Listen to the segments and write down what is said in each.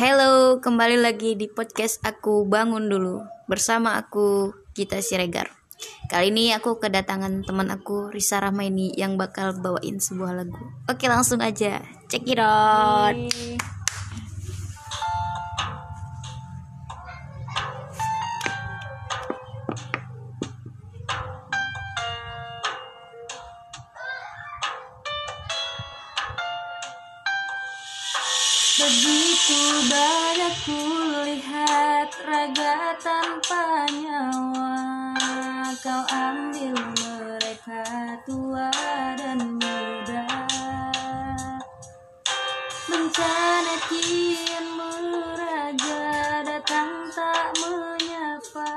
Halo, kembali lagi di podcast aku bangun dulu bersama aku Gita Siregar. Kali ini aku kedatangan teman aku Risa Rahmaini yang bakal bawain sebuah lagu. Oke, langsung aja. Check it out. Begitu banyak kulihat raga tanpa nyawa Kau ambil mereka tua dan muda. Bencana kian meraja datang tak menyapa.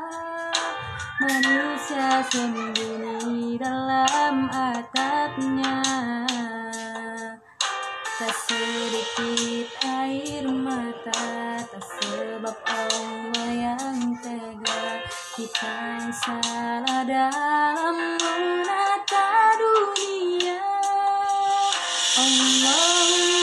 Manusia sembunyi dalam atapnya Tak sedikit air mata Tak sebab Allah yang tega. Kita yang salah dalam menata dunia. Allahumma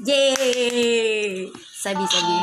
Yeay. Sabi sabi.